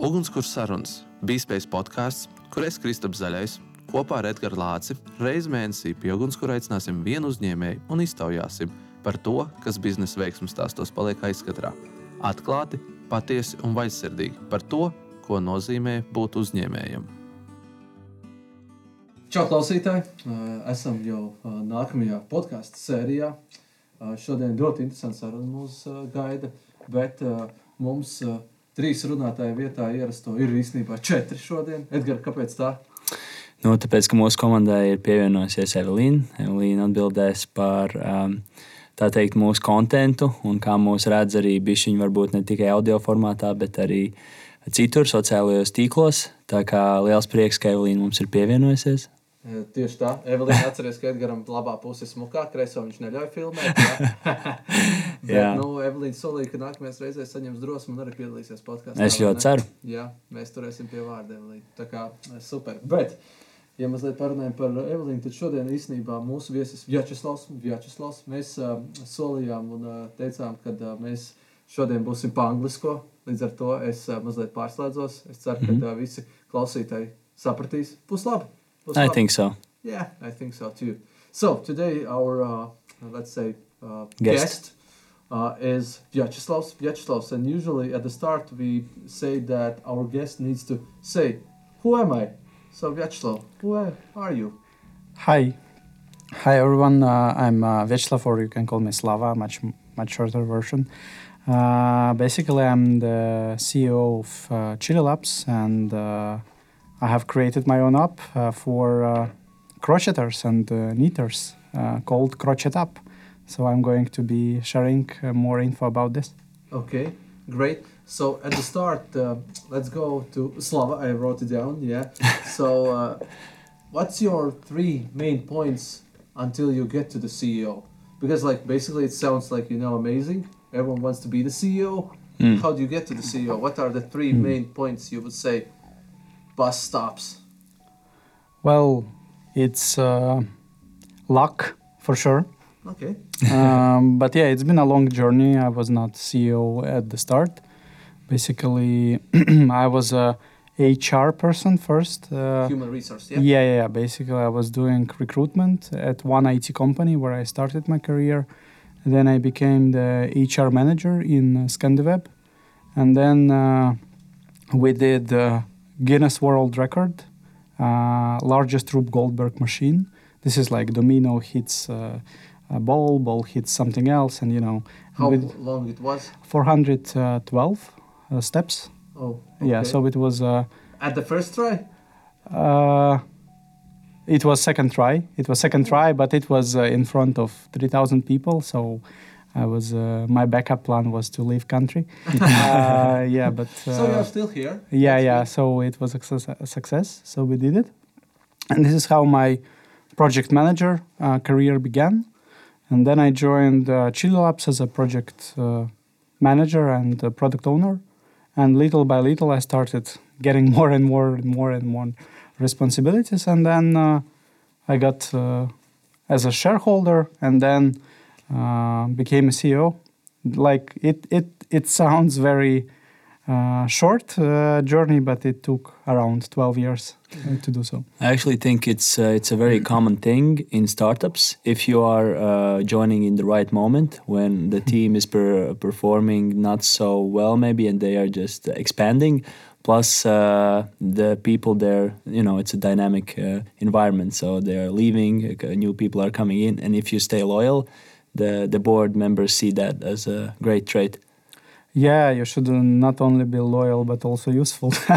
Ugunskurs sarunas bija spējas podkāsts, kur es Kristaps Zaļais kopā ar Edgars Lāci reizi mēnesī pie ugunskura aicināsim vienu uzņēmēju un iztaujāsim par to, kas biznesa veiksmēs stāstos paliek aizskatrā. Atklāti, patiesi un vaļsirdīgi par to, ko nozīmē būt uzņēmējam. Čau, klausītāji! Esam jau nākamajā podkāstu sērijā. Šodien ļoti interesants saruna mūs gaida, bet mums trīs runātāju vietā ierasto ir īstenībā četri šodien. Edgars, kāpēc tā? Nu, tāpēc, ka mūsu komandai ir pievienojusies Evelīna. Evelīna atbildēs par um, teikt, mūsu kontentu un kā mūs redz arī bišķiņi, varbūt ne tikai audio formātā, bet arī citur, sociālajos tīklos. Tā kā liels prieks, ka Evelīna mums ir pievienojusies. Tieši tā, Evelīna atcerās, ka Edgars labā pusē smukā, kreiso viņš neļauj filmēt. Jā, Bet, jā. nu, Evelīna solīja, ka nākamajā reizē saņems drosmi un arī piedalīsies podkāstā. Es ļoti ceru. Jā, mēs turēsim pie vārda Evelīna. Tā kā super. Bet, ja mazliet parunājam par Evelīnu, tad šodien īstenībā mūsu viesis Vjačeslavs, Vjačeslavs mēs uh, solījām un uh, teicām, ka uh, mēs šodien būsim pa anglisko. Līdz ar to es uh, mazliet pārslēdzos. Es ceru, ka mm -hmm. uh, visi klausītāji sapratīs puslabi. I think so. Yeah, I think so too. So today our uh, let's say uh, guest, guest uh, is Vyacheslav. Vyacheslav, and usually at the start we say that our guest needs to say, "Who am I?" So Vyacheslav, who are you? Hi, hi everyone. Uh, I'm uh, Vyacheslav, or you can call me Slava, much much shorter version. Uh, basically, I'm the CEO of uh, Chili Labs and uh, I have created my own app uh, for uh, crocheters and uh, knitters called Crochet App. So I'm going to be sharing more info about this. Okay, great. So at the start, let's go to Slava. I wrote it down. Yeah. so, what's your three main points until you get to the CEO? Because like basically it sounds like you know amazing. Everyone wants to be the CEO. Mm. How do you get to the CEO? What are the three mm. main points you would say bus stops? Well, it's uh, luck for sure. Okay. um, but yeah, it's been a long journey. I was not CEO at the start. Basically, I was a HR person first. Uh, Human resource, yeah? yeah? Yeah, yeah. Basically, I was doing recruitment at one IT company where I started my career. And then I became the HR manager in uh, Scandiweb. And then uh, we did uh, Guinness World Record, uh, largest Rube Goldberg machine. This is like domino hits uh, a ball, ball hits something else, and you know. How long it was? 412 uh, steps. Oh. Okay. Yeah, so it was. Uh, At the first try. Uh, it was second try. It was second try, but it was uh, in front of 3,000 people, so I was uh, my backup plan was to leave country. uh, yeah, but uh, so you're still here. Yeah, That's yeah. Good. So it was a success. So we did it, and this is how my project manager uh, career began. And then I joined uh, Labs as a project uh, manager and product owner. And little by little, I started getting more and more and more and more responsibilities. And then I got as a shareholder, and then uh, became a CEO. Like it, it, it sounds very uh, short uh, journey, but it took around 12 years to do so. I actually think it's uh, it's a very common thing in startups. If you are uh, joining in the right moment when the team is per performing not so well, maybe, and they are just expanding. Plus, uh, the people there, you know, it's a dynamic environment, so they are leaving, new people are coming in, and if you stay loyal, the the board members see that as a great trait. Yeah, you should not only be loyal but also useful.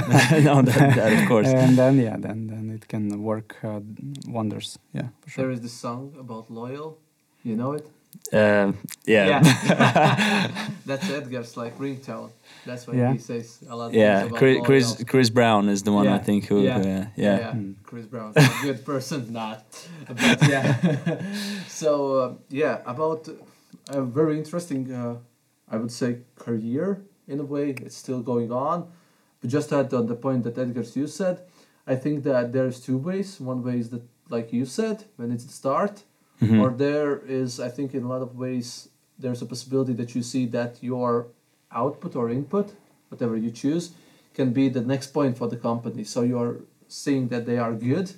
no, that, that, of course. and then yeah, then then it can work uh, wonders. Yeah, sure. There is this song about loyal. You know it? Uh, yeah. yeah. That's Edgar's like ringtone. That's why yeah. he says a lot. Yeah, Chris, Chris, Chris Brown is the one yeah. I think who. Yeah, uh, yeah. yeah. Mm. Chris Brown, a good person, not. But yeah. so uh, yeah, about a very interesting, uh, I would say, career in a way. It's still going on, but just at on the point that Edgar's you said, I think that there's two ways. One way is that, like you said, when it's the start, mm-hmm. or there is, I think, in a lot of ways, there's a possibility that you see that your output or input, whatever you choose, can be the next point for the company. So you are seeing that they are good,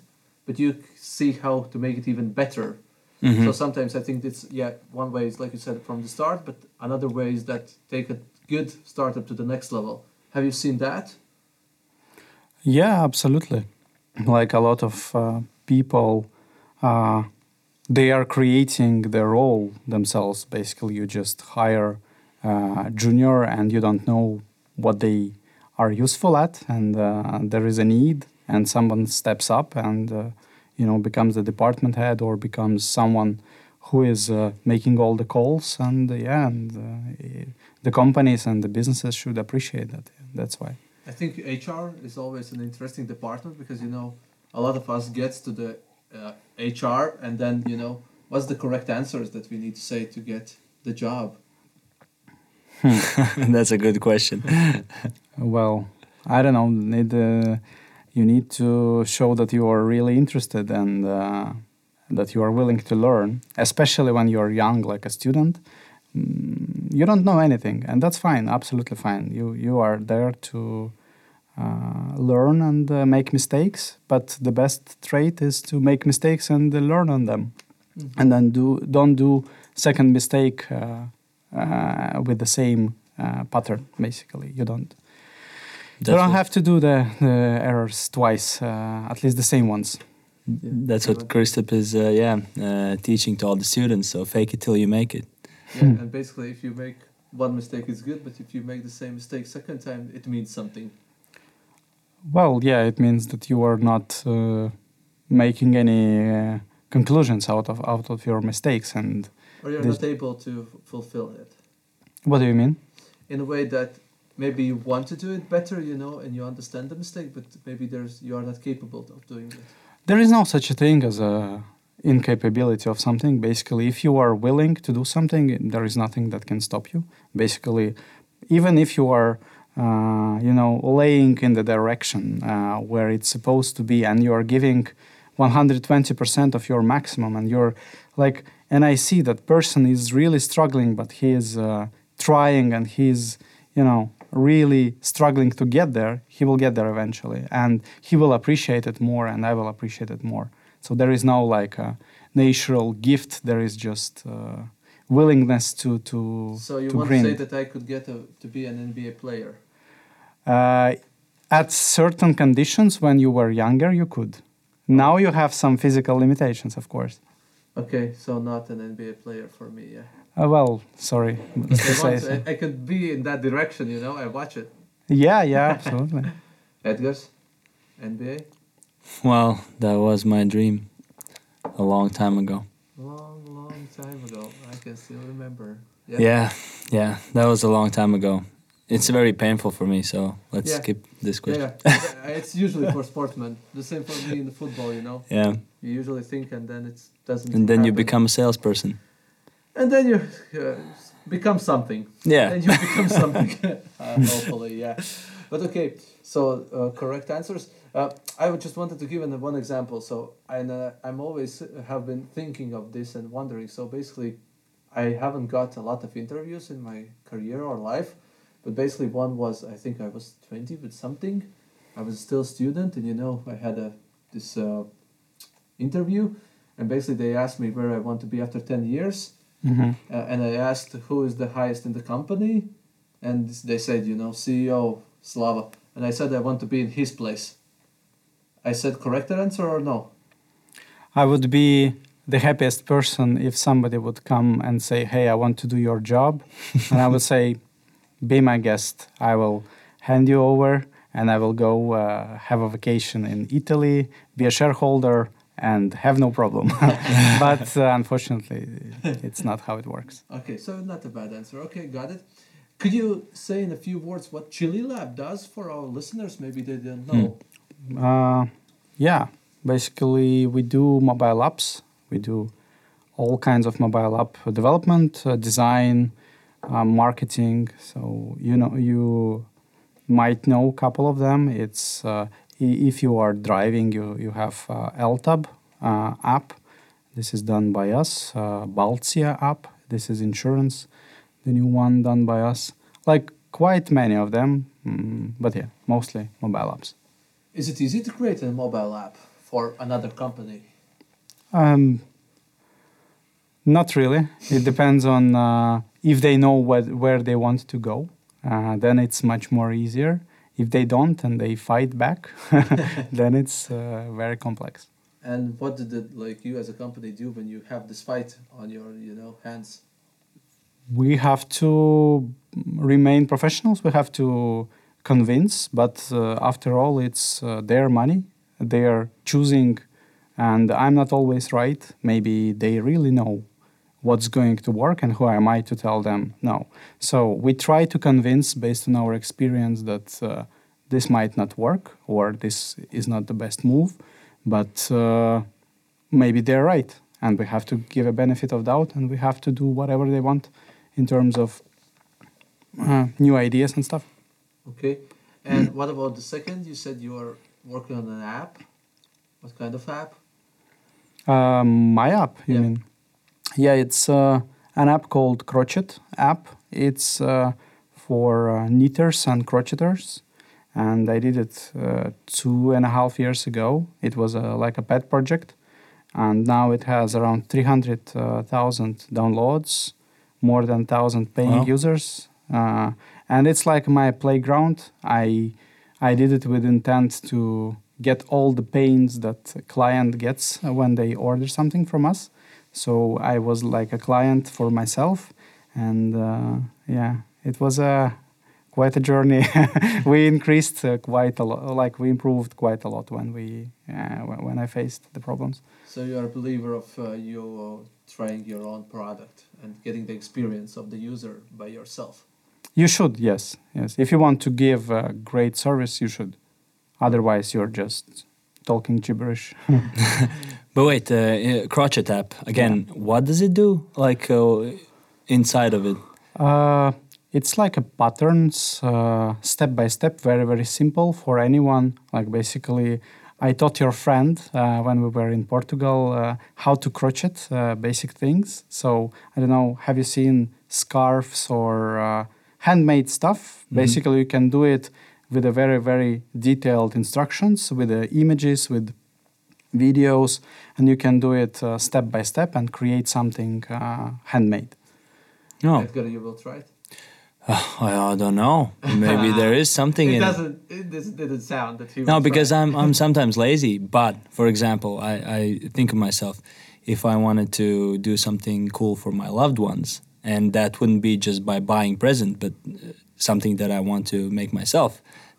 but you see how to make it even better. Mhm. So sometimes I think it's yeah one way is like you said from the start, but another way is that take a good startup to the next level. Have you seen that? Yeah, absolutely. Like a lot of uh, people, uh, they are creating their role themselves. Basically, you just hire junior and you don't know what they are useful at, and uh, there is a need, and someone steps up and uh, you know becomes the department head or becomes someone who is uh, making all the calls, and uh, yeah, and uh, the companies and the businesses should appreciate that. That's why. I think HR is always an interesting department because you know a lot of us gets to the uh, HR and then you know what's the correct answers that we need to say to get the job. That's a good question. Well, I don't know. Need uh, you need to show that you are really interested and uh, that you are willing to learn, especially when you're young, like a student. Mm, you don't know anything, and that's fine. Absolutely fine. You you are there to learn and uh, make mistakes. But the best trait is to make mistakes and uh, learn on them, and then do don't do second mistake uh, uh, with the same uh, pattern. Basically, you don't. You don't what- have to do the, the errors twice, uh, at least the same ones. That's what Kristaps is, uh, yeah, uh, teaching to all the students. So fake it till you make it. Yeah, and basically if you make one mistake it's good, but if you make the same mistake second time it means something. Well, yeah, it means that you are not uh, making any uh, conclusions out of out of your mistakes. And Or you're not able to fulfill it. what do you mean? In a way that maybe you want to do it better, you know, and you understand the mistake, but maybe there's you are not capable of doing it. There is no such a thing as a incapability of something. Basically, if you are willing to do something, there is nothing that can stop you. Basically, even if you are, you know, laying in the direction uh, where it's supposed to be, and you are giving 120% of your maximum, and you're like, and I see that person is really struggling, but he is uh, trying, and he's, you know, really struggling to get there, he will get there eventually, and he will appreciate it more, and I will appreciate it more. So there is no like a natural gift. There is just uh, willingness to to So you to want to say that I could get a, to be an NBA player? Uh, at certain conditions, when you were younger, you could. Now you have some physical limitations, of course. Okay, so not an NBA player for me, yeah. Uh, well, sorry to I, say so. I, I could be in that direction, you know, I watch it. Yeah, yeah, absolutely. Edgar's NBA? Well, that was my dream a long time ago. Long, long time ago. I can still remember. Yeah, yeah, that was a long time ago. It's very painful for me, so let's Yeah. skip this question. yeah. it's usually for sportsmen. The same for me in the football, you know. Yeah, You usually think and then it doesn't. and then you become a salesperson. And then you uh, become something. Yeah. And you become something. uh, hopefully, yeah. But okay, so uh, correct answers. Uh, I just wanted to give an, one example. So and uh, I'm always uh, have been thinking of this and wondering. So basically, I haven't got a lot of interviews in my career or life, but basically one was I think I was twenty with something. I was still a student, and you know I had a this uh, interview, and basically they asked me where I want to be after ten years, hmm uh, and I asked who is the highest in the company, and they said, you know, CEO Slava, and I said I want to be in his place. I said correct answer or no? I would be the happiest person if somebody would come and say, "Hey, I want to do your job," and I would say, "Be my guest. I will hand you over, and I will go uh, have a vacation in Italy, be a shareholder, and have no problem." but uh, unfortunately, it's not how it works. Okay, so not a bad answer. Okay, got it. Could you say in a few words what Chili Lab does for our listeners? Maybe they didn't know. Uh, yeah, basically we do mobile apps. We do all kinds of mobile app development, uh, design, uh, marketing. So you know you might know a couple of them. It's uh, if you are driving, you you have uh, LTAB uh, app. This is done by us. Uh, BALTA app. This is insurance. The new one done by us. Like quite many of them. Mm, but yeah, mostly mobile apps. Is it easy to create a mobile app for another company? Um, not really. It depends on uh, if they know what, where they want to go. Uh, then it's much more easier. If they don't and they fight back, then it's uh, very complex. And what did it, like you as a company do when you have this fight on your you know hands? We have to remain professionals. We have to convince, but uh, after all, it's uh, their money. They are choosing, and I'm not always right. Maybe they really know what's going to work, and who am I to tell them no? So we try to convince based on our experience that uh, this might not work or this is not the best move, but uh, maybe they're right, and we have to give a benefit of doubt, and we have to do whatever they want in terms of uh, new ideas and stuff. Okay. And what about the second? You said you are working on an app. What kind of app? Um, my app, you Yeah. mean? Yeah, it's uh, an app called Crochet app. It's uh, for uh, knitters and crocheters, and I did it uh, two and a half years ago. It was uh, like a pet project, and now it has around three hundred thousand downloads, more than thousand paying Wow. users, uh, and it's like my playground. I I did it with intent to get all the pains that a client gets when they order something from us. So I was like a client for myself, and uh, yeah, it was a quite a journey. we increased uh, quite a lot, like we improved quite a lot when we uh, when I faced the problems. So you are a believer of uh, you uh, trying your own product and getting the experience of the user by yourself. You should, yes, yes. If you want to give a great service, you should. Otherwise, you're just talking gibberish. But wait, uh, crochet app again. What does it do? Like uh, inside of it? Uh, it's like a patterns, uh, step by step, very very simple for anyone. Like basically, I taught your friend uh, when we were in Portugal uh, how to crochet uh, basic things. So I don't know, have you seen scarves or uh, handmade stuff? Basically, you can do it with a very very detailed instructions with the images with videos and you can do it uh, step by step and create something uh, handmade No, Edgar, you will try it. I, I don't know. Maybe there is something It in it. doesn't. It doesn't, didn't sound that he. No, will try because it. I'm I'm sometimes lazy. But for example, I, I think of myself if I wanted to do something cool for my loved ones, and that wouldn't be just by buying present, but uh, something that I want to make myself.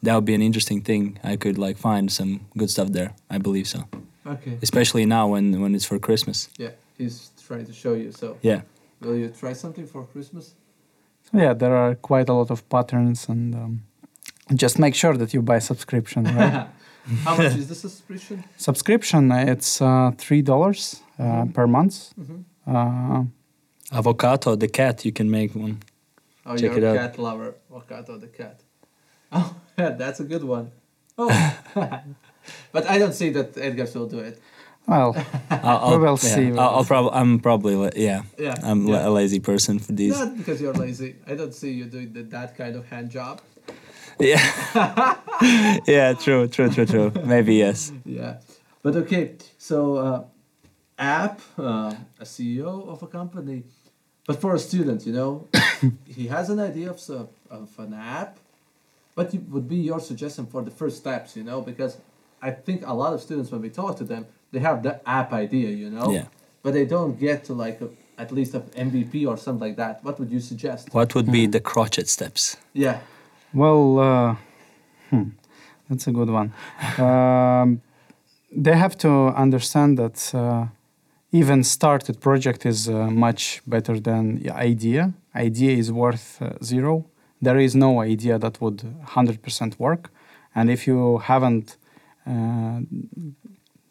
That would be an interesting thing. I could like find some good stuff there. I believe so, Okay. especially now when when it's for Christmas. Yeah, he's trying to show you. So, Yeah. will you try something for Christmas? Yeah, there are quite a lot of patterns, and um, just make sure that you buy subscription. Right? How much is the subscription? subscription, it's uh, three dollars uh, per month. Mhm. Uh, Avocado, the cat, you can make one. Oh, Check you're it a out. cat lover. Avocado the cat. Oh, yeah, that's a good one. Oh, but I don't see that Edgar will do it. well, I'll, I'll, yeah, see. I'll, I'll probably. I'm probably. la- Yeah. Yeah, I'm yeah. a lazy person for these. Not because you're lazy. I don't see you doing the, that kind of hand job. Yeah. yeah, true, true, true, true. Maybe yes. Yeah, but okay. So, uh, app, uh, a CEO of a company, but for a student, you know, he has an idea of of an app. What would be your suggestion for the first steps? You know, because I think a lot of students when we talk to them, they have the app idea, you know, Yeah. but they don't get to like a, at least an MVP or something like that. What would you suggest? What would be the crotchet steps? Yeah. well, uh, hmm, that's a good one. Um, they have to understand that uh, even started project is uh, much better than idea. Idea is worth uh, zero. There is no idea that would 100% work. And if you haven't uh,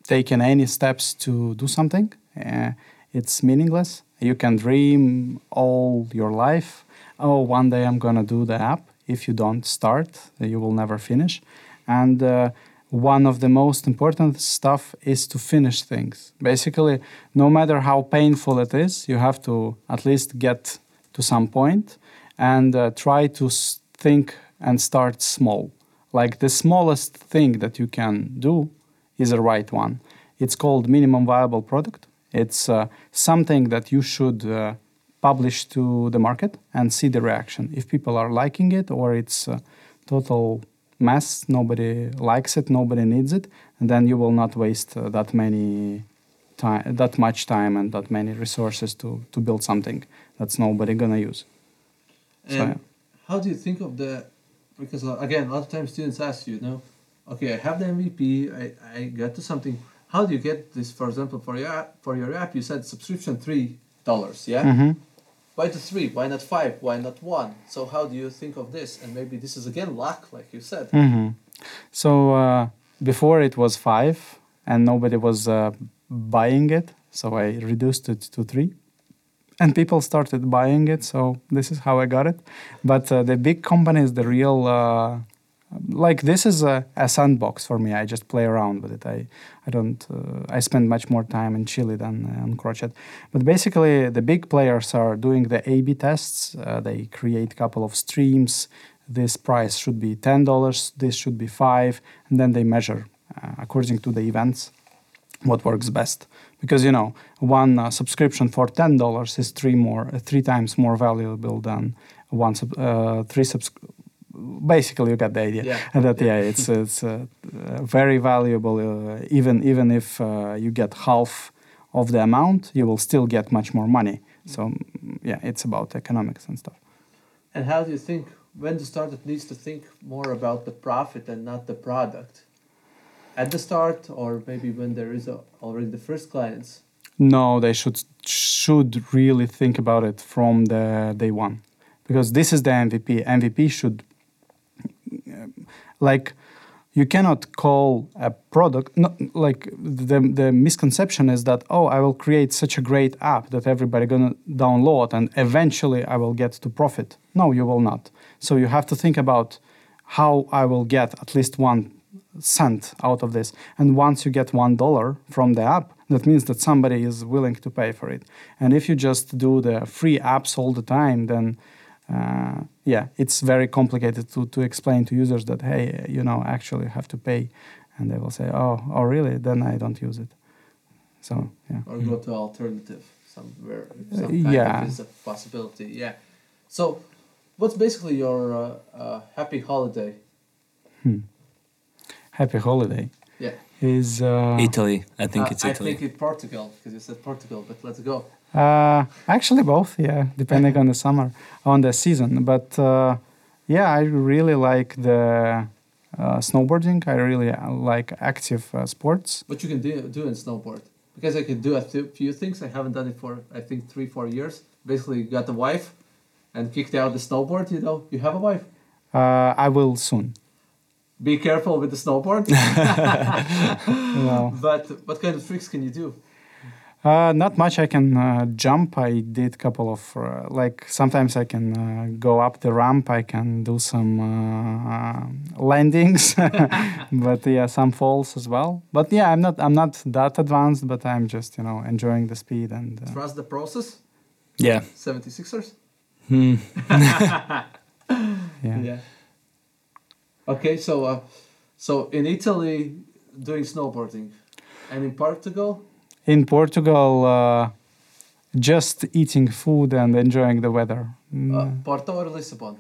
taken any steps to do something, uh, it's meaningless. You can dream all your life. Oh, one day I'm gonna do the app. If you don't start, you will never finish. And uh, one of the most important stuff is to finish things. Basically, no matter how painful it is, you have to at least get to some point and uh, try to think and start small. Like the smallest thing that you can do is the right one. It's called minimum viable product. It's uh, something that you should uh, publish to the market and see the reaction. If people are liking it or it's total mess, nobody likes it, nobody needs it, and then you will not waste uh, that many time, that much time and that many resources to, to build something that's nobody gonna use. So, And yeah. how do you think of the? Because uh, again, a lot of times students ask you, you know, okay, I have the MVP, I, I got to something. How do you get this? For example, for your app, for your app, you said subscription three dollars, yeah. Mhm. Why the three? Why not five? Why not one? So how do you think of this? And maybe this is again luck, like you said. hmm So uh, before it was five, and nobody was uh, buying it, so I reduced it to three, and people started buying it. So this is how I got it. But uh, the big companies, the real, uh, like this is a, a sandbox for me. I just play around with it. I I don't. Uh, I spend much more time in Chili than uh, on Crochet. But basically, the big players are doing the A/B tests. Uh, they create a couple of streams. This price should be ten dollars. This should be five, and then they measure uh, according to the events what works best. Because you know, one uh, subscription for ten dollars is three more, uh, three times more valuable than one sub, uh, three subs. Basically, you get the idea. Yeah. And that yeah, it's it's uh, uh, very valuable. Uh, even even if uh, you get half of the amount, you will still get much more money. So mm, yeah, it's about economics and stuff. And how do you think when the startup needs to think more about the profit and not the product? At the start, or maybe when there is a, already the first clients. No, they should should really think about it from the day one, because this is the MVP. MVP should um, like you cannot call a product no, like the the misconception is that oh I will create such a great app that everybody gonna download and eventually I will get to profit. No, you will not. So you have to think about how I will get at least one cent out of this. And once you get one dollar from the app, that means that somebody is willing to pay for it. And if you just do the free apps all the time, then uh, yeah, it's very complicated to, to explain to users that hey, you know, actually have to pay, and they will say, oh, oh really? Then I don't use it. So yeah. or go to alternative somewhere. Some yeah. is a possibility. Yeah. So, what's basically your uh, uh, happy holiday? Happy holiday Yeah. is uh, Italy. I think Uh, it's Italy. I think it's Portugal because you said Portugal, but let's go. Uh, actually, both, yeah, depending on the summer, on the season. But uh, yeah, I really like the uh, snowboarding. I really uh, like active uh, sports. What you can do do in snowboard because I can do a th- few things. I haven't done it for I think three four years. Basically, got a wife, and kicked out the snowboard. You know, you have a wife. Uh, I will soon. Be careful with the snowboard. Well, but what kind of tricks can you do? uh, not much. I can uh, jump. I did couple of uh, like sometimes I can uh, go up the ramp. I can do some uh, landings, but yeah, some falls as well. But yeah, I'm not I'm not that advanced, but I'm just you know enjoying the speed and uh, Trust the process. Yeah. 76ers. Hmm. yeah. Okay, so uh, so in Italy, doing snowboarding, and in Portugal, In Portugal, uh, just eating food and enjoying the weather. Mm, uh, Porto or Lisbon.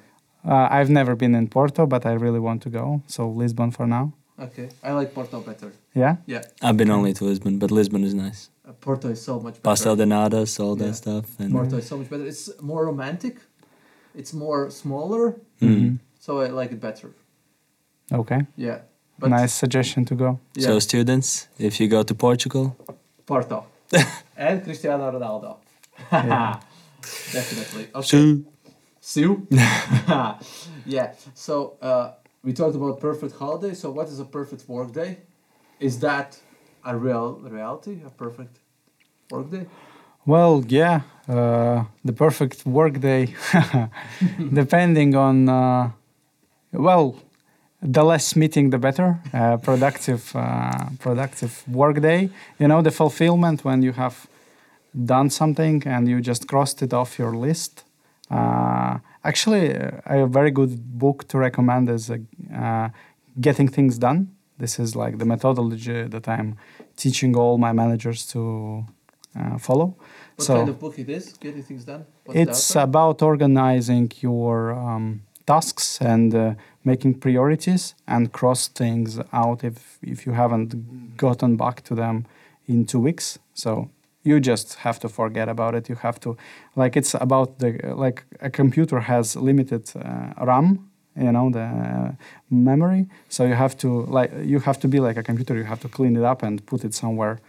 uh, I've never been in Porto, but I really want to go. So Lisbon for now. Okay, I like Porto better. Yeah. Yeah, I've been only to Lisbon, but Lisbon is nice. uh, Porto is so much better. Pastel de natas, all Yeah. that stuff. And Porto is so much better. It's more romantic. It's more smaller, Mm. so I like it better. Okay. Yeah, but nice suggestion to go. Yeah, So students, if you go to Portugal, Porto and Cristiano Ronaldo. Yeah. Definitely. Okay. so Sue? yeah. So uh, we talked about perfect holiday. So what is a perfect work day? Is that a real reality? A perfect work day? Well, yeah, uh, the perfect work day, depending on, uh, well, the less meeting, the better. Uh, productive, uh, productive work day. You know, the fulfillment when you have done something and you just crossed it off your list. Uh, actually, uh, a very good book to recommend is uh, uh, Getting Things Done. This is like the methodology that I'm teaching all my managers to uh, follow. What so kind of book it is? Getting things done. What's it's about organizing your um, tasks and uh, making priorities and cross things out if if you haven't gotten back to them in two weeks. So you just have to forget about it. You have to like it's about the like a computer has limited uh, RAM. You know the uh, memory, so you have to like you have to be like a computer. You have to clean it up and put it somewhere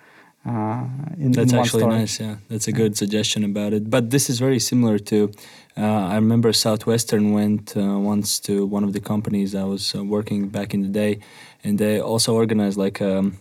uh, in, That's in actually storage. nice. Yeah, that's a good suggestion about it. But this is very similar to. Uh, I remember Southwestern went uh, once to one of the companies I was uh, working back in the day, and they also organized like a,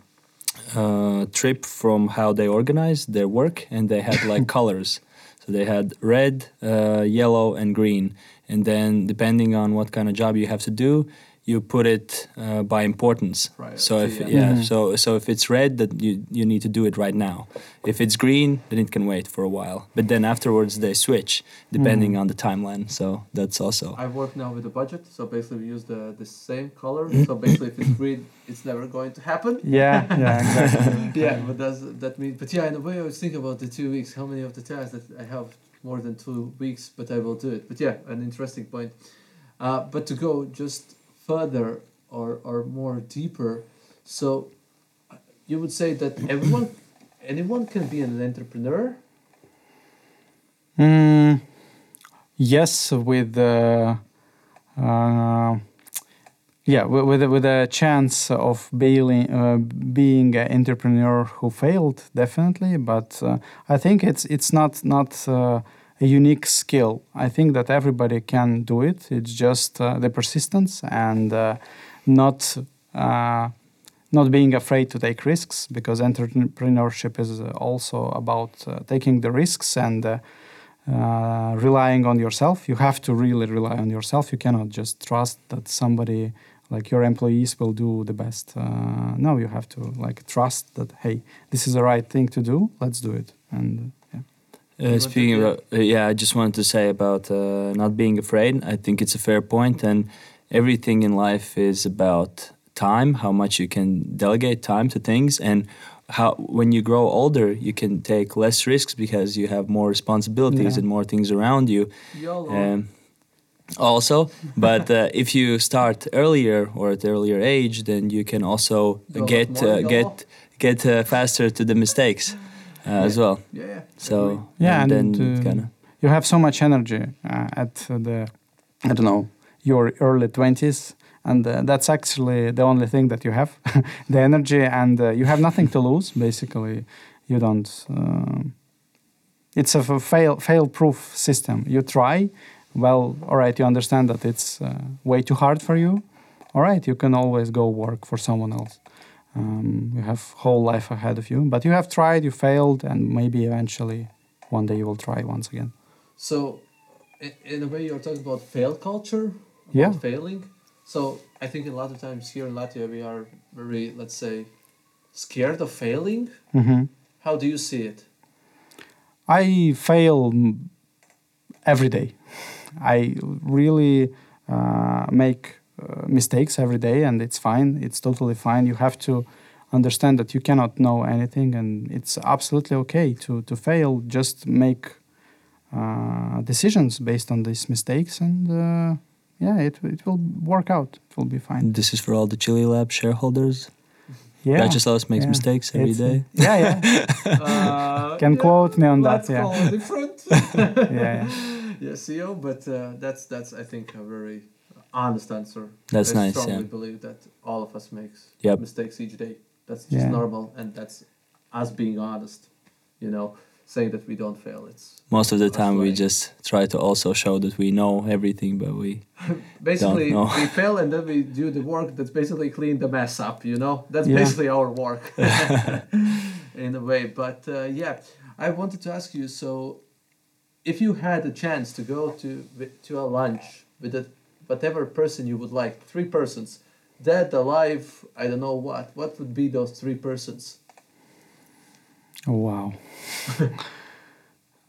a trip from how they organized their work, and they had like colors. So they had red, uh, yellow, and green, and then depending on what kind of job you have to do, you put it uh, by importance. Priority, so if yeah. yeah, Mhm. so so if it's red, that you you need to do it right now. If it's green, then it can wait for a while. But then afterwards they switch depending Mhm. on the timeline. So that's also I work now with a budget, so basically we use the the same color. so basically, if it's green, it's never going to happen. Yeah, yeah, exactly. yeah, but does that mean? But yeah, in a way, I was thinking about the two weeks. How many of the tasks that I have more than two weeks, but I will do it. But yeah, an interesting point. Uh, but to go just further or or more deeper, so you would say that everyone, anyone can be an entrepreneur. Mm, yes, with uh, uh, yeah, wi- with a- with a chance of being uh, being an entrepreneur who failed, definitely. But uh, I think it's it's not not uh, a unique skill. I think that everybody can do it. It's just uh, the persistence and uh, not. Uh, not being afraid to take risks because entrepreneurship is also about uh, taking the risks and uh, uh, relying on yourself. You have to really rely on yourself. You cannot just trust that somebody like your employees will do the best. No, you have to like trust that hey, this is the right thing to do. Let's do it. And. Uh, speaking about, uh, yeah, I just wanted to say about uh, not being afraid. I think it's a fair point, and everything in life is about time, how much you can delegate time to things, and how when you grow older, you can take less risks because you have more responsibilities Yeah. and more things around you. Um, also, but uh, if you start earlier or at earlier age, then you can also Go get uh, get get uh, faster to the mistakes uh, as well. yeah, yeah. So. Yeah, and, and, then uh, kind of you have so much energy uh, at the I don't know your early twenties, and uh, that's actually the only thing that you have, the energy, and uh, you have nothing to lose. Basically, you don't. um it's a fail fail proof system. You try, well, all right. You understand that it's uh, way too hard for you. All right, you can always go work for someone else. Um, you have whole life ahead of you, but you have tried, you failed, and maybe eventually one day you will try once again. So, in, a way, you're talking about fail culture, about Yeah. failing. So, I think a lot of times here in Latvia, we are very, let's say, scared of failing. hmm How do you see it? I fail every day. I really uh, make mistakes every day, and it's fine. It's totally fine. You have to understand that you cannot know anything, and it's absolutely okay to to fail. Just make uh, decisions based on these mistakes, and uh, yeah, it it will work out. It will be fine. This is for all the Chili Lab shareholders. Yeah, Vyacheslav makes yeah. mistakes every It's, uh, day. yeah, yeah, Uh, Can quote me on that, yeah. call different. yeah. yeah. yeah, CEO, but uh, that's that's I think a very honest answer. That's I nice, strongly yeah. believe that all of us makes Yep. mistakes each day. That's just Yeah. normal, and that's us being honest. You know, saying that we don't fail. It's Most of the That's time, we just try to also show that we know everything, but we basically know. we fail and then we do the work that's basically clean the mess up. You know, that's Yeah. basically our work in a way. But uh, yeah, I wanted to ask you. So, if you had a chance to go to to a lunch with a, whatever person you would like, three persons, dead, alive, I don't know what. What would be those three persons? Oh, wow.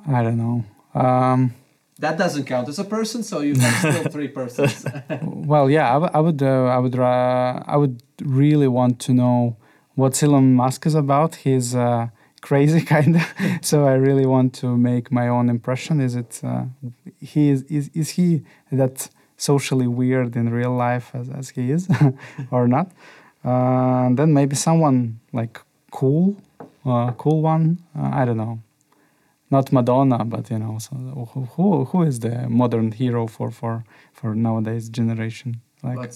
I don't know. Um, that doesn't count as a person, so you have still three persons. Well, yeah, I, w- I would, uh, I would, uh, I would really want to know what Elon Musk is about. He's uh, crazy, kind of. so I really want to make my own impression. Is it uh, he is, is is he that socially weird in real life as, as he is, or not? Uh, and then maybe someone like cool, uh, cool one. Uh, I don't know. Not Madonna, but you know, so who, who who is the modern hero for for for nowadays generation? Like.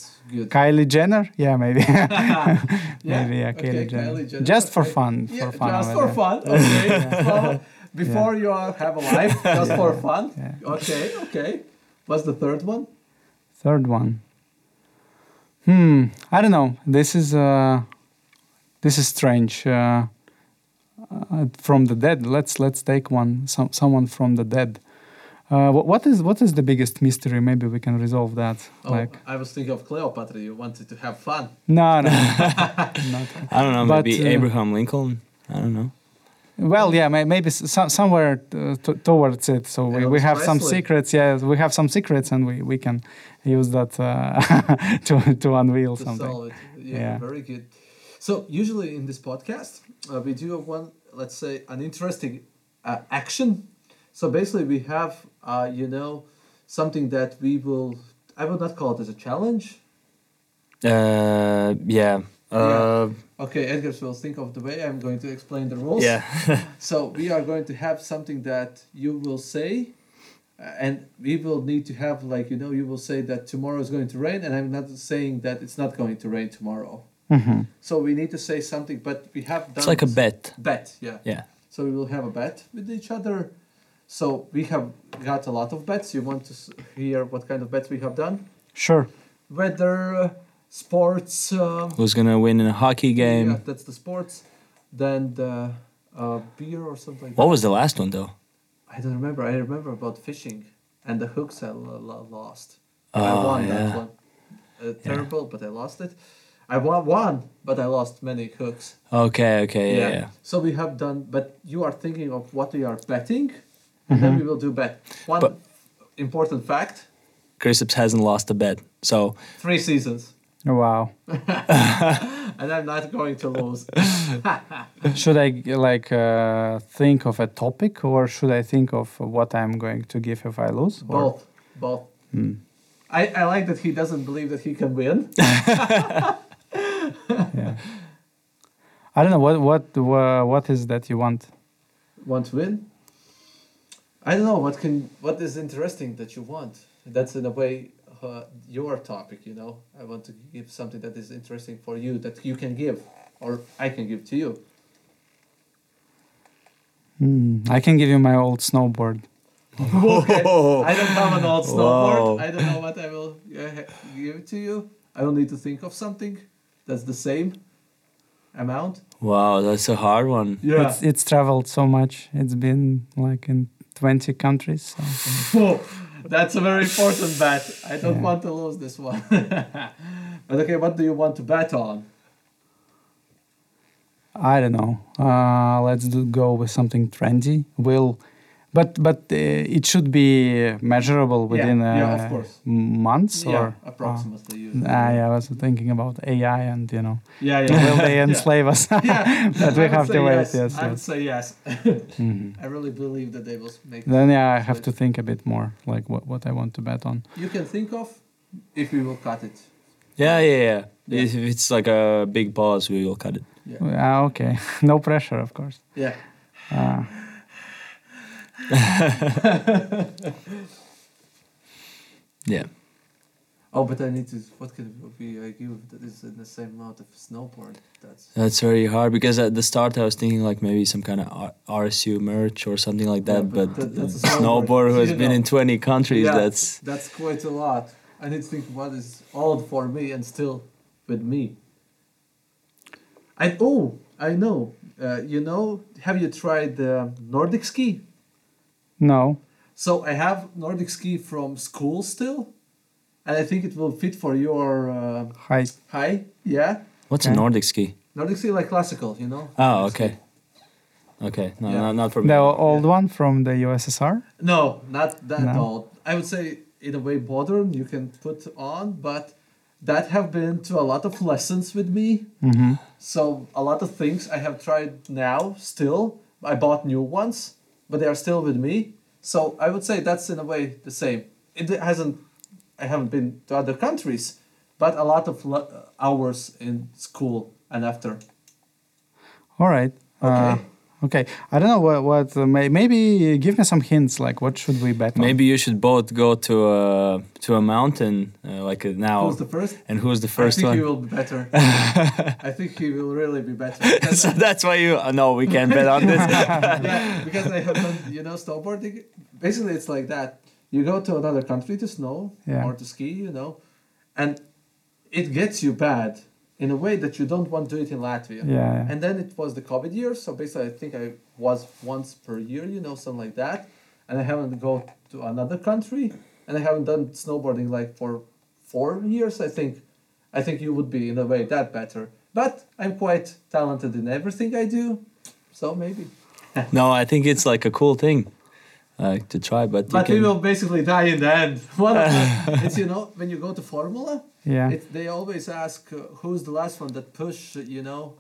Kylie Jenner? Yeah, maybe. yeah. maybe yeah, okay, Kylie Jenner. Kylie Jenner. Just for fun, Yeah, for fun. just for fun. Okay. so before you have a life, just for fun. Okay, okay. What's the third one? Third one. Hmm. I don't know. This is uh, this is strange. Uh, uh, from the dead. Let's let's take one. Some someone from the dead. Uh, wh- what is what is the biggest mystery? Maybe we can resolve that. Oh, Like I was thinking of Cleopatra. You wanted to have fun. no, no. not. I don't know. But, Maybe uh, Abraham Lincoln. I don't know. Well, yeah, may- maybe s- some, somewhere uh, t- towards it. So we, we have some secrets. Yeah, we have some secrets, and we, we can use that uh, to to unveil to something. solve it. Yeah, Yeah. very good. So usually in this podcast, uh, we do one, let's say, an interesting uh, action. So basically, we have, uh, you know, something that we will. I would not call it as a challenge. Uh, yeah. Uh, Okay, Edgar will think of the way I'm going to explain the rules. yeah. So we are going to have something that you will say, uh, and we will need to have like you know you will say that tomorrow is going to rain, and I'm not saying that it's not going to rain tomorrow. Mhm. So we need to say something, but we have done It's like a bet. bet, yeah. Yeah. So we will have a bet with each other. So we have got a lot of bets. You want to hear what kind of bets we have done? Sure. Weather, uh, sports. Um, Who's gonna win in a hockey game? Yeah, that's the sports. Then the uh, beer or something. like What that. was the last one though? I don't remember. I remember about fishing and the hooks I lo- lo- lost. I Oh, won yeah. that one. Uh, terrible, but I lost it. I won one, but I lost many hooks. Okay. Okay. Yeah. yeah. So we have done, but you are thinking of what we are betting, and then we will do bet. One But- important fact: Kristaps hasn't lost a bet, so three seasons, Wow. and I'm not going to lose. should I like uh, think of a topic, or should I think of what I'm going to give if I lose? Or- both, both. Hmm. I, I like that he doesn't believe that he can win. yeah. I don't know what what wha- what is that you want. want to win. I don't know what can what is interesting that you want. That's in a way uh, your topic. You know, I want to give something that is interesting for you that you can give, or I can give to you. Hmm. I can give you my old snowboard. okay. I don't have an old snowboard. Wow. I don't know what I will uh, give to you. I will need to think of something that's the same amount. wow, that's a hard one. Yeah. It's it's traveled so much. It's been like in twenty countries. So. That's a very important bet. I don't Yeah. want to lose this one. but okay, what do you want to bet on? I don't know. Uh, let's do, go with something trendy. Will, but but uh, it should be measurable within yeah, uh, of course. months yeah, or. approximately. you Uh, ah, yeah, I was thinking about AI and you know, yeah, yeah. will they enslave us? yeah, But we I would have say to wait, Yes. yes, I would say yes. Mhm. I really believe that they will make. Then yeah, I have But- to think a bit more, like what what I want to bet on. You can think of if we will cut it. Yeah, yeah, yeah. Yeah. If it's like a big pause, we will cut it. Yeah. Ah, okay, no pressure, of course. Yeah. Uh, Yeah. Oh, but I need to. What can we uh, give that is in the same amount of snowboard? That's. That's very hard because at the start I was thinking like maybe some kind of R- RSU merch or something like Yeah, that. but but that- snowboard snowboard, who has been know. in 20 countries, Yeah. that's That's quite a lot. I need to think what is old for me and still with me. I oh I know. Uh, you know, have you tried the Nordic ski? No, So I have Nordic ski from school still, and I think it will fit for your uh, height. height. Yeah, what's a Nordic ski? Nordic ski like classical, you know. Oh, Nordic ski. okay. Okay, no, Yeah. not, not for me. The old one from the USSR. No, not that No. old. I would say in a way modern you can put on, but that have been to a lot of lessons with me. Mm-hmm. So a lot of things I have tried now still. I bought new ones, but they are still with me. So I would say that's in a way the same. It hasn't. I haven't been to other countries, but a lot of lo- hours in school and after. All right. Okay. Uh, okay. I don't know what. What uh, may, maybe give me some hints. Like, what should we bet on? Maybe you should both go to a to a mountain uh, like uh, now. Who's the first? and who's the first I think one? he will be better. I think he will really be better. Because so that's why you. Uh, no, we can't bet on this. yeah, because I have done, you know, snowboarding. Basically, it's like that. You go to another country to snow Yeah. or to ski, you know, and it gets you bad in a way that you don't want to do it in Latvia. Yeah. And then it was the COVID year, so basically, I think I was once per year, you know, something like that. And I haven't go to another country, and I haven't done snowboarding like for four years. I think, I think you would be in a way that better. But I'm quite talented in everything I do, so maybe. no, I think it's like a cool thing, like to try. But, But you we will basically die in the end. One of the, it's you know when you go to Formula, Yeah. it, they always ask uh, who's the last one that push. You know,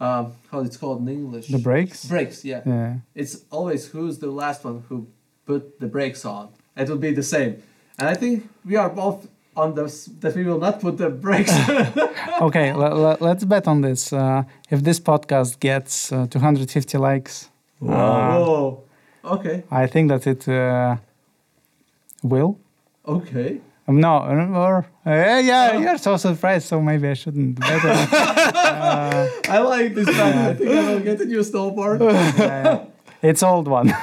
um, how it's called in English. The brakes. Brakes, yeah. Yeah. It's always who's the last one who put the brakes on. It will be the same, and I think we are both on this that we will not put the brakes. Okay. l- l- let's bet on this. Uh, if this podcast gets uh, 250 likes, uh, Whoa. Okay. I think that it uh, will. Okay. No, or uh, yeah, Oh. you're so surprised. So maybe I shouldn't bet. on it. uh, I like this man. I think I will get a new snowboard. yeah. It's old one.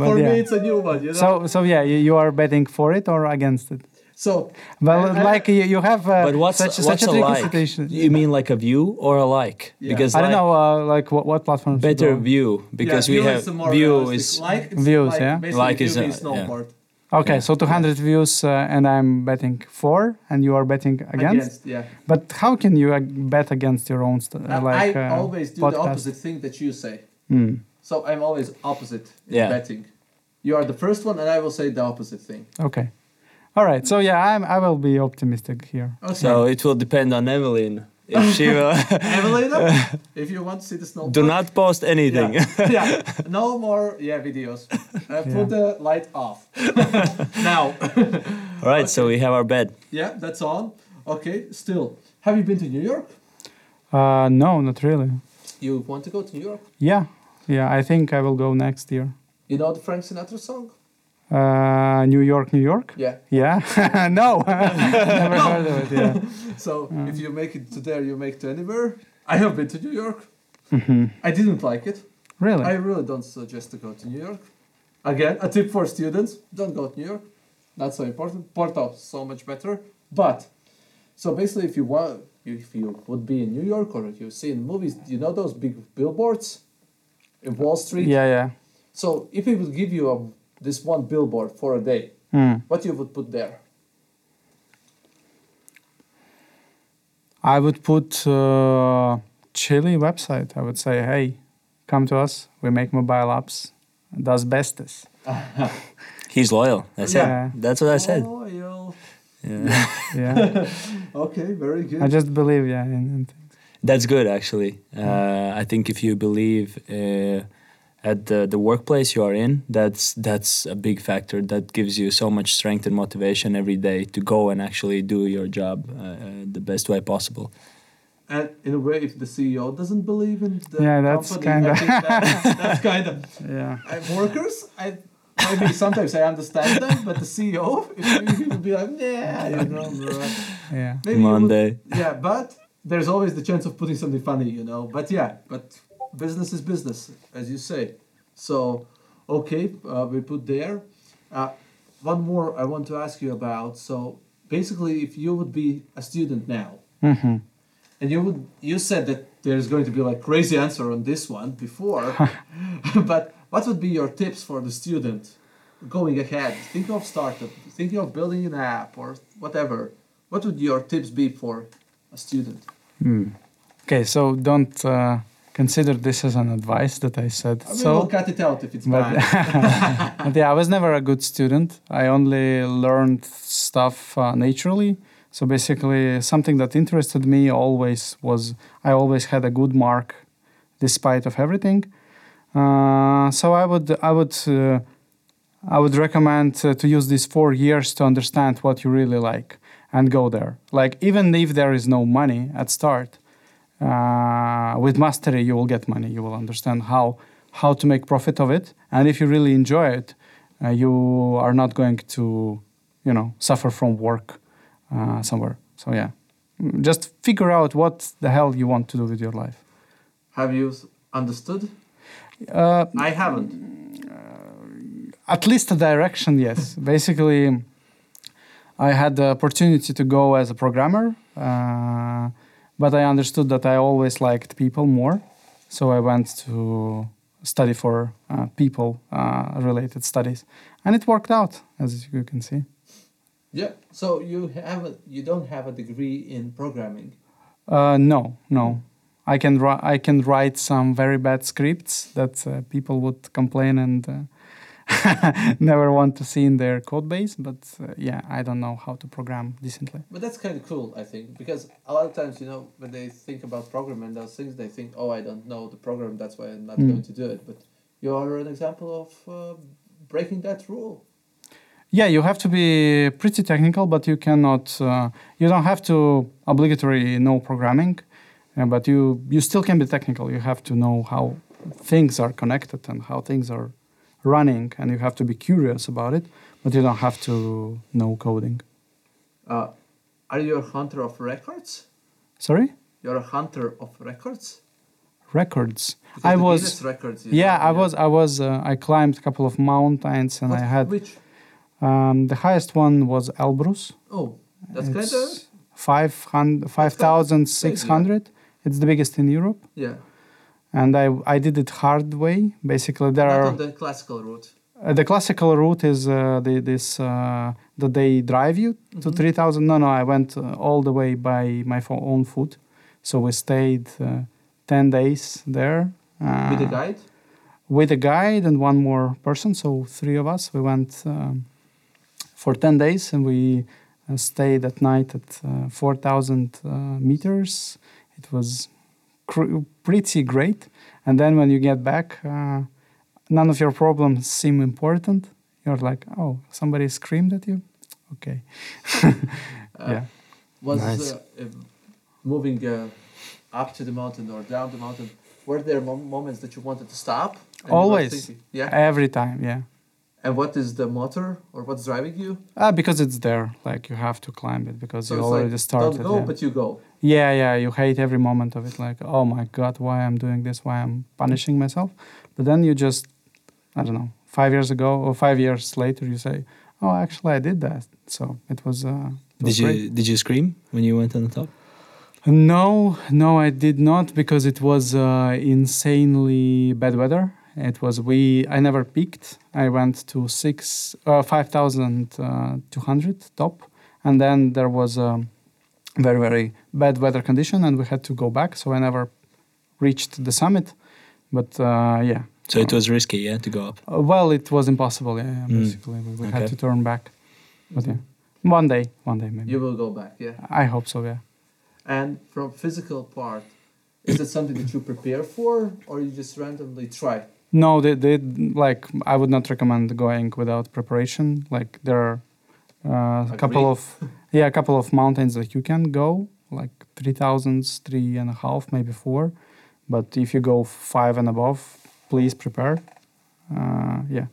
For yeah. me, it's a new one. You know. So so yeah, you, you are betting for it or against it? so Well, I- I- like you, you have uh, but what's such, what's such a a like? situation. You mean like a view or a like? Yeah. Because I don't know, uh, like what, what platform? better view because Yeah, we view have is more view realistic. is like Views, like yeah? basically Like is a- means snowboard Okay, Yeah. so 200 views, uh, and I'm betting for, and you are betting against. yeah. But how can you uh, bet against your own? St- uh, like I uh, always do the opposite thing that you say. Hmm. So I'm always opposite in Yeah. betting. You are the first one, and I will say the opposite thing. Okay. All right. So yeah, I'm. I will be optimistic here. Okay. so it will depend on Evelyn if she will. Evelina, if you want to see the snow, Do not post anything. Yeah. yeah. No more yeah videos. Uh, Put the light off. now. All right, so we have our bed. yeah, that's on. Okay. Still, have you been to New York? Uh, no, not really. You want to go to New York? Yeah, yeah. I think I will go next year. You know the Frank Sinatra song? Uh, New York, New York. Yeah. Yeah. no, never heard of it. Yeah. So if you make it to there, you make to anywhere. I have been to New York. Mhm. I didn't like it. Really? I really don't suggest to go to New York. Again, a tip for students: don't go to New York. Not so important. Porto, so much better. But so basically, if you want, if you would be in New York or if you see in movies, you know those big billboards in Wall Street. yeah, yeah. So if it would give you a, this one billboard for a day, Hmm. what you would put there? I would put uh, Chili website. I would say, hey, come to us. We make mobile apps. Das Bestes. He's loyal. That's Yeah. it. That's what I said. Loyal. Yeah. Yeah. Okay, very good. I just believe, yeah, in, in things. That's good, actually. Uh, I think if you believe uh, at the, the workplace you are in, that's that's a big factor. That gives you so much strength and motivation every day to go and actually do your job uh, uh, the best way possible. And in a way, if the CEO doesn't believe in the Yeah, that's company, kinda- I think that, that's kind of Yeah. uh, workers. I maybe sometimes I understand them, but the CEO, if he would be like, yeah, you know, bro. Yeah. maybe you would- Monday. yeah, but there's always the chance of putting something funny, you know. But yeah, but business is business, as you say. So, okay, uh, we put there. Uh, one more I want to ask you about. So basically, if you would be a student now, hmm and you would you said that there's going to be like crazy answer on this one before, but what would be your tips for the student going ahead? Thinking of startup, thinking of building an app or whatever. What would your tips be for a student? Okay, so don't uh, consider this as an advice that I said. I mean, so, we'll cut it out if it's but, bad. but yeah, I was never a good student. I only learned stuff uh, naturally. So basically, something that interested me always was I always had a good mark, despite of everything. Uh, so I would I would uh, I would recommend uh, to use these four years to understand what you really like and go there. Like even if there is no money at start, uh, with mastery you will get money. You will understand how how to make profit of it, and if you really enjoy it, uh, you are not going to, you know, suffer from work uh, somewhere. So yeah, just figure out what the hell you want to do with your life. Have you understood? Uh, I haven't. at least a direction yes basically i had the opportunity to go as a programmer uh, but i understood that i always liked people more so i went to study for uh, people uh, related studies and it worked out as you can see Yeah. So you have a, you don't have a degree in programming. uh, no no i can i can write some very bad scripts that uh, people would complain and uh, never want to see in their code base but uh, yeah i don't know how to program decently But that's kind of cool, I think, because a lot of times, you know, when they think about programming and those things, they think, "Oh, I don't know the program, that's why I'm not Mm. going to do it." But you are an example of uh, breaking that rule. Yeah, you have to be pretty technical, but you cannot. Uh, you don't have to obligatory know programming, uh, but you you still can be technical. You have to know how things are connected and how things are running, and you have to be curious about it. But you don't have to know coding. Uh, are you a hunter of records? Sorry, You're a hunter of records. records. Because I was. Records. Yeah, I was. I was. Uh, I climbed a couple of mountains, and What- I had which? um, the highest one was Elbrus. Oh, that's kind of It's 500 5,600. It's the biggest in Europe. yeah. And I I did it hard way. Basically, there Not are on the classical route. uh, the classical route is uh, the, this uh, that they drive you to Mhm. three thousand. No, no, I went uh, all the way by my fo- own foot. So we stayed uh, ten days there uh, With a guide. with a guide and one more person. So three of us. We went um, for ten days and we uh, stayed at night at uh, four thousand uh, meters. It was pretty great. And then when you get back, uh, none of your problems seem important. You're like, oh, somebody screamed at you. Okay. Uh, yeah. Was Nice. uh, moving uh, up to the mountain or down the mountain? Were there moments that you wanted to stop? and you were Always. Yeah. Every time, yeah. And what is the motor or what's driving you? Uh, because it's there, like you have to climb it because So you it's already like, started. Don't go, yeah. but you go. Yeah, yeah, you hate every moment of it. Like, oh my god, why I'm doing this? Why I'm punishing myself? But then you just, I don't know, five years ago or five years later, you say, oh, actually, I did that. So it was. Uh, it was Did you great. did you scream when you went on the top? No, no, I did not because it was uh, insanely bad weather. It was we. I never peaked. I went to six, uh, five thousand two hundred top, and then there was a very very bad weather condition, and we had to go back. So I never reached the summit. But uh, yeah, So it was risky, yeah, to go up. uh, well, it was impossible. Yeah, yeah Mm. basically we, we Okay. had to turn back. But yeah, one day, one day maybe. You will go back, yeah. I hope so. Yeah. And from physical part, is it something that you prepare for, or you just randomly try? No, they, they like I would not recommend going without preparation. Like there are uh, a couple of yeah, a couple of mountains that you can go, like three thousands, three and a half, maybe four. But if you go five and above, please prepare. Uh, yeah,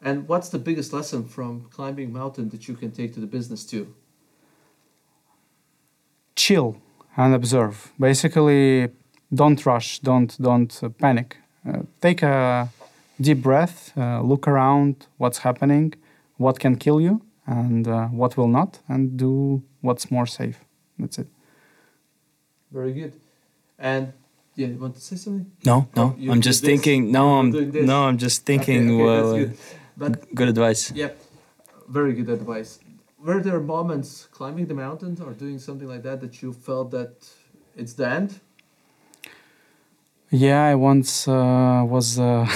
And what's the biggest lesson from climbing mountain that you can take to the business too? chill and observe. Basically, don't rush, don't don't uh, panic. Uh, take a deep breath, uh, look around, what's happening, what can kill you, and uh, what will not, and do what's more safe. That's it. Very good. And yeah, you want to say something? No, no. you I'm did just this, thinking. No, I'm no. I'm just thinking. Okay, okay, well, that's uh, good. But good advice. yeah, very good advice. Were there moments climbing the mountains or doing something like that that you felt that it's the end? Yeah, I once uh, was uh,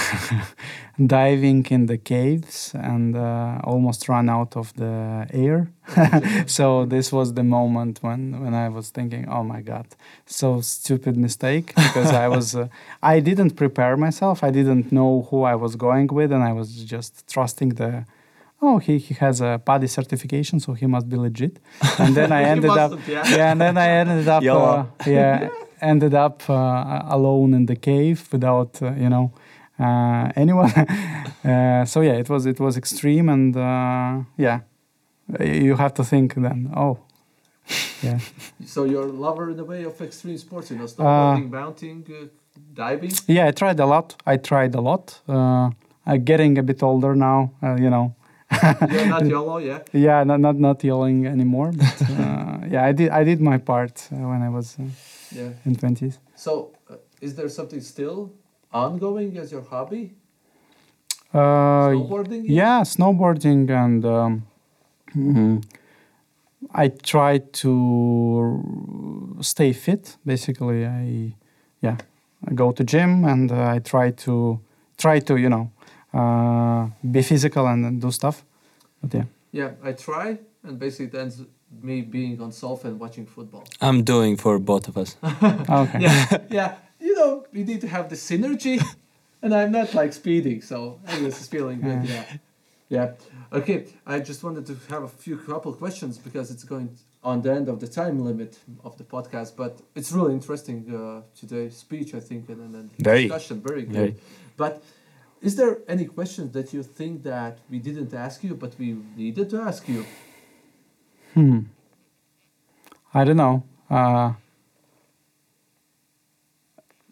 diving in the caves and uh, almost ran out of the air. so this was the moment when when I was thinking, "Oh my God, so stupid mistake!" Because I was uh, I didn't prepare myself. I didn't know who I was going with, and I was just trusting the. Oh, he, he has a PADI certification, so he must be legit. And then I ended up, yeah. yeah, and then I ended up, uh, yeah, ended up uh, alone in the cave without, uh, you know, uh, anyone. uh, so yeah, it was it was extreme, and uh, yeah, you have to think then. Oh, yeah, So you're a lover in a way of extreme sports, you know, snowboarding, mounting, uh, diving. yeah. I tried a lot. I tried a lot. Uh, I'm getting a bit older now. Uh, you know, You're not YOLO, yeah. yeah, not not not yelling anymore. But uh, yeah, I did I did my part uh, when I was uh, Yeah. in twenties. So, uh, is there something still ongoing as your hobby? Uh, Snowboarding? Yeah, snowboarding and um, mhm. I try to stay fit. Basically, I yeah, I go to gym and uh, I try to try to you know uh, be physical and, and do stuff. But yeah, Yeah, I try, and basically it ends me being on sofa and watching football. I'm doing for both of us. okay. Yeah, yeah. You know, we need to have the synergy, and I'm not like speeding, so I guess it's feeling good. Yeah, yeah. Okay, I just wanted to have a few couple questions because it's going on the end of the time limit of the podcast, but it's really interesting uh, today's speech, I think, and then Very. discussion, very good. Very. But is there any questions that you think that we didn't ask you, but we needed to ask you? Hmm. I don't know. Uh,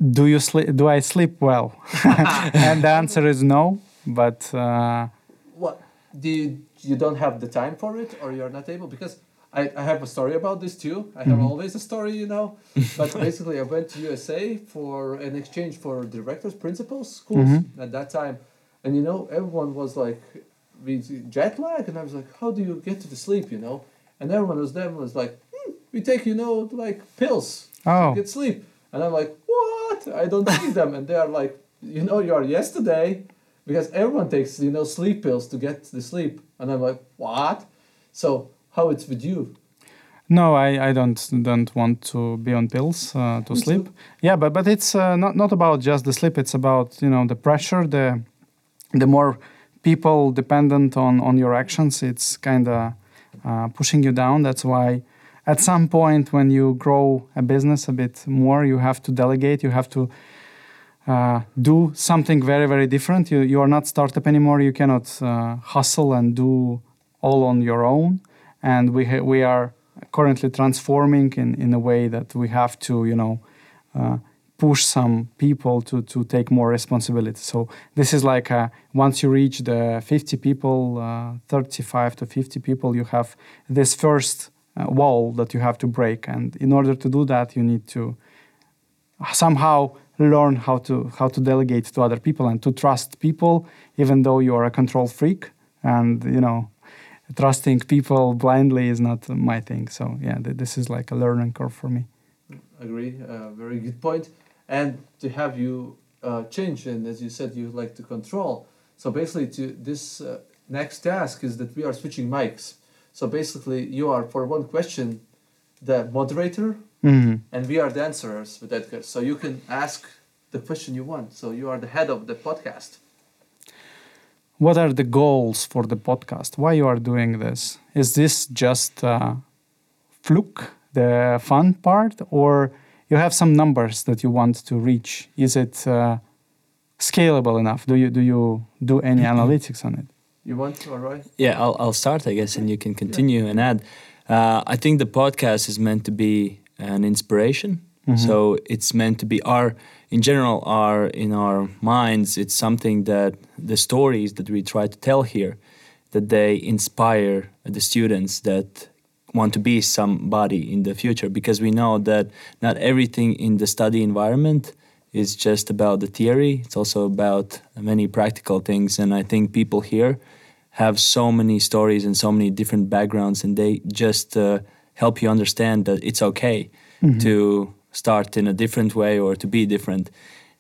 do you sleep? Do I sleep well? and the answer is no. But uh, what do you, you don't have the time for it or you're not able because I, I have a story about this too i have always a story you know but basically i went to usa for an exchange for directors principals schools at that time and you know everyone was like jet lag and i was like how do you get to the sleep you know and everyone was there was like hmm, we take you know like pills oh, to get sleep. And i'm like what? I don't take them. And they are like you know you are yesterday. Because everyone takes you know sleep pills to get the sleep. And i'm like what? So how it's with you? No, I, I don't don't want to be on pills uh, to sleep. Yeah, but but it's uh, not not about just the sleep. It's about you know the pressure, the the more people dependent on on your actions. It's kind of uh, pushing you down. That's why at some point when you grow a business a bit more, you have to delegate. You have to uh, do something very very different. You you are not startup anymore. You cannot uh, hustle and do all on your own. And we ha- we are currently transforming in in a way that we have to you know. Push some people to to take more responsibility. So this is like uh once you reach the 50 people, uh, 35 to 50 people, you have this first uh, wall that you have to break, and in order to do that, you need to somehow learn how to how to delegate to other people and to trust people, even though you are a control freak, and you know. Trusting people blindly is not my thing. So yeah, th- this is like a learning curve for me. agree uh, very good point and to have you uh, change and as you said you like to control so basically to this uh, next task is that we are switching mics so basically you are for one question the moderator Mhm. and we are the answerers with Edgar. So you can ask the question you want. So you are the head of the podcast. what are the goals for the podcast why you are doing this is this just uh, fluke the fun part or you have some numbers that you want to reach is it uh, scalable enough do you do you do any analytics on it You want, to, all right? Yeah, I'll, I'll start, I guess, and you can continue and add. Uh, I think the podcast is meant to be an inspiration. So it's meant to be our, in general, our in our minds. It's something that the stories that we try to tell here, that they inspire the students that want to be somebody in the future. Because we know that not everything in the study environment is just about the theory. It's also about many practical things, and I think people here have so many stories and so many different backgrounds, and they just uh, help you understand that it's okay to start in a different way or to be different.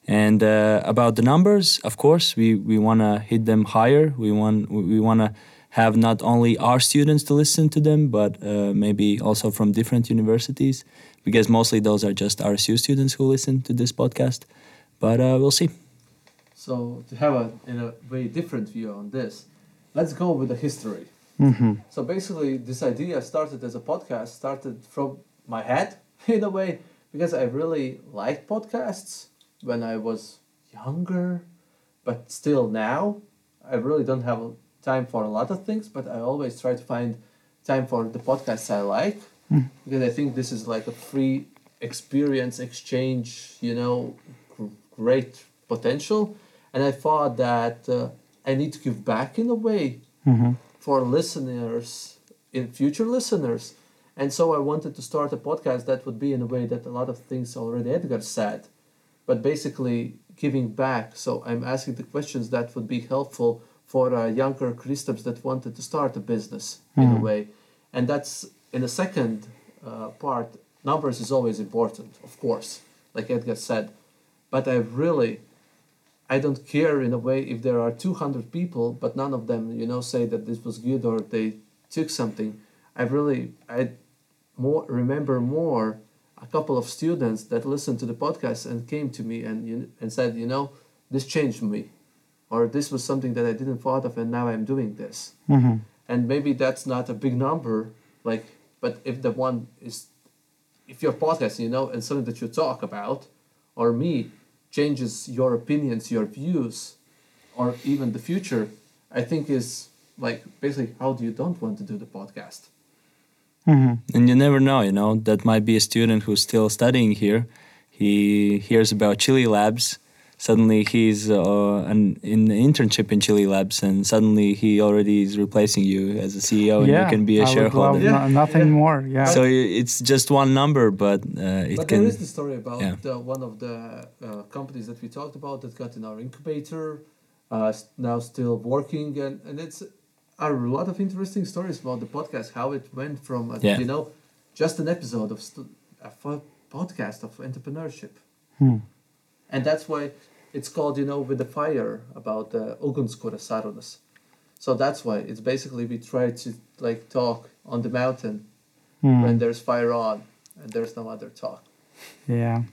And uh, about the numbers, of course, we, we want to hit them higher. We want we want to have not only our students to listen to them, but uh, maybe also from different universities, because mostly those are just RSU students who listen to this podcast. But uh, we'll see. So to have a in a very different view on this, let's go with the history. Mm-hmm. So basically, this idea started as a podcast, started from my head in a way, because I really liked podcasts when I was younger, but still now, I really don't have time for a lot of things, but I always try to find time for the podcasts I like, Mm. because I think this is like a free experience exchange, you know, gr- great potential. And I thought that uh, I need to give back in a way Mm-hmm. for listeners in future listeners and so i wanted to start a podcast that would be in a way that a lot of things already edgar said but basically giving back so i'm asking the questions that would be helpful for uh, younger Kristaps that wanted to start a business in a Mhm. way and that's in the second uh, part numbers is always important of course like edgar said but i really I don't care in a way if there are 200 people, but none of them, you know, say that this was good or they took something. I really, I more remember more a couple of students that listened to the podcast and came to me and you and said, you know, this changed me, or this was something that I didn't thought of and now I'm doing this. Mm-hmm. And maybe that's not a big number, like, but if the one is, if your podcast, you know, and something that you talk about, or me, changes your opinions, your views, or even the future, I think is like basically how do you don't want to do the podcast? Mm-hmm. And you never know, you know, that might be a student who's still studying here. He hears about Chili Labs. Suddenly he's uh, an, in the internship in Chili Labs, and suddenly he already is replacing you as a CEO, and you can be a I would shareholder. love Yeah. no- nothing Yeah. more. Yeah. So it's just one number, but uh, it but can. there is the story about yeah. the, one of the uh, companies that we talked about that got in our incubator, uh, now still working, and, and it's a lot of interesting stories about the podcast, how it went from, a, Yeah. you know, just an episode of stu- a podcast of entrepreneurship. Hmm. And that's why it's called, you know, with the fire about the Ugunskura Sarunas. So that's why it's basically we try to like talk on the mountain Hmm. when there's fire on and there's no other talk. Yeah.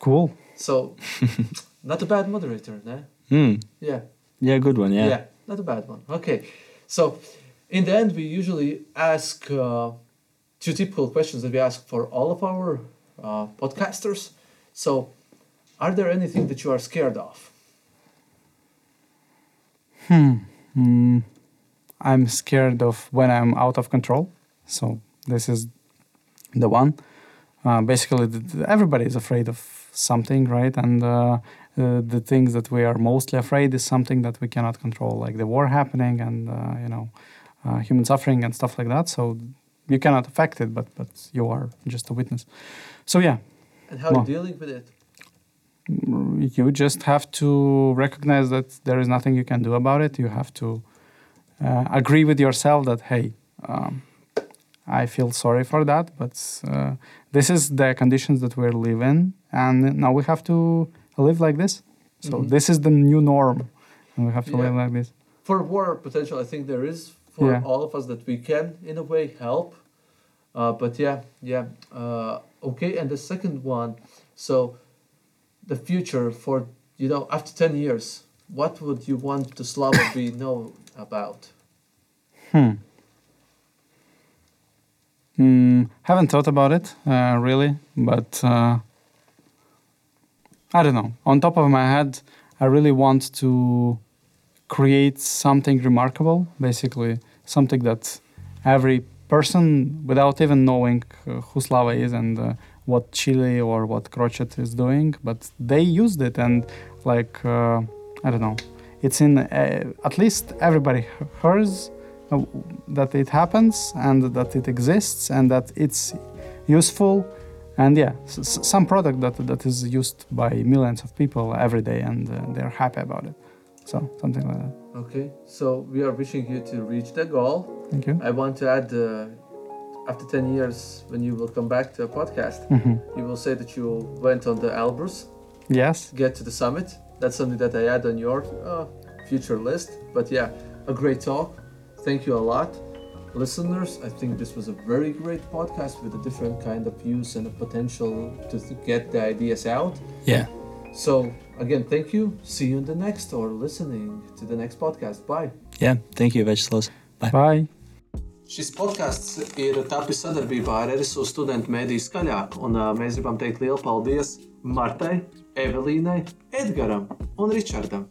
Cool. So not a bad moderator, no? Hmm. Yeah. Yeah, good one. Yeah. yeah. not a bad one. Okay. So in the end we usually ask uh, two typical questions that we ask for all of our uh, podcasters. So are there anything that you are scared of? Hmm. Hmm. I'm scared of when I'm out of control. So this is the one. Uh, basically, everybody is afraid of something, right? And uh, uh, the things that we are mostly afraid is something that we cannot control, like the war happening and uh, you know uh, human suffering and stuff like that. So you cannot affect it, but but you are just a witness. So yeah, And how are you dealing with it? You just have to recognize that there is nothing you can do about it. You have to uh, agree with yourself that hey, um, I feel sorry for that, but uh, this is the conditions that we're living, and now we have to live like this. So Mhm. this is the new norm, and we have to Yeah. live like this. For war potential, I think there is for Yeah. all of us that we can, in a way, help. Uh, but yeah, yeah. Uh, okay, and the second one, so the future for, you know, after 10 years, what would you want the Slava be know about? Hmm. Hmm. Haven't thought about it uh, really, but uh, I don't know. On top of my head, I really want to create something remarkable. Basically, something that every person, without even knowing uh, who Slava is and uh, what Chili or what Crochet is doing, but they used it and like uh, I don't know. It's in uh, at least everybody hears uh, that it happens and that it exists and that it's useful and yeah some product that that is used by millions of people every day and uh, they're happy about it so something like that Okay, so we are wishing you to reach the goal. thank you I want to add, uh, after 10 years, when you will come back to a podcast, Mhm. you will say that you went on the Elbrus Yes. get to the summit. That's something that I add on your uh, future list. But yeah, a great talk. Thank you a lot, listeners. I think this was a very great podcast with a different kind of views and a potential to th- get the ideas out. Yeah. So again, thank you. See you in the next or listening to the next podcast. Bye. Yeah. Thank you, Vjačeslavs. Bye. Bye. Šis podkāsts ir tapis sadarbībā ar RSU studentu mēdīju skaļāk, un uh, mēs gribam teikt lielu paldies Martai, Evelīnai, Edgaram un Ričardam.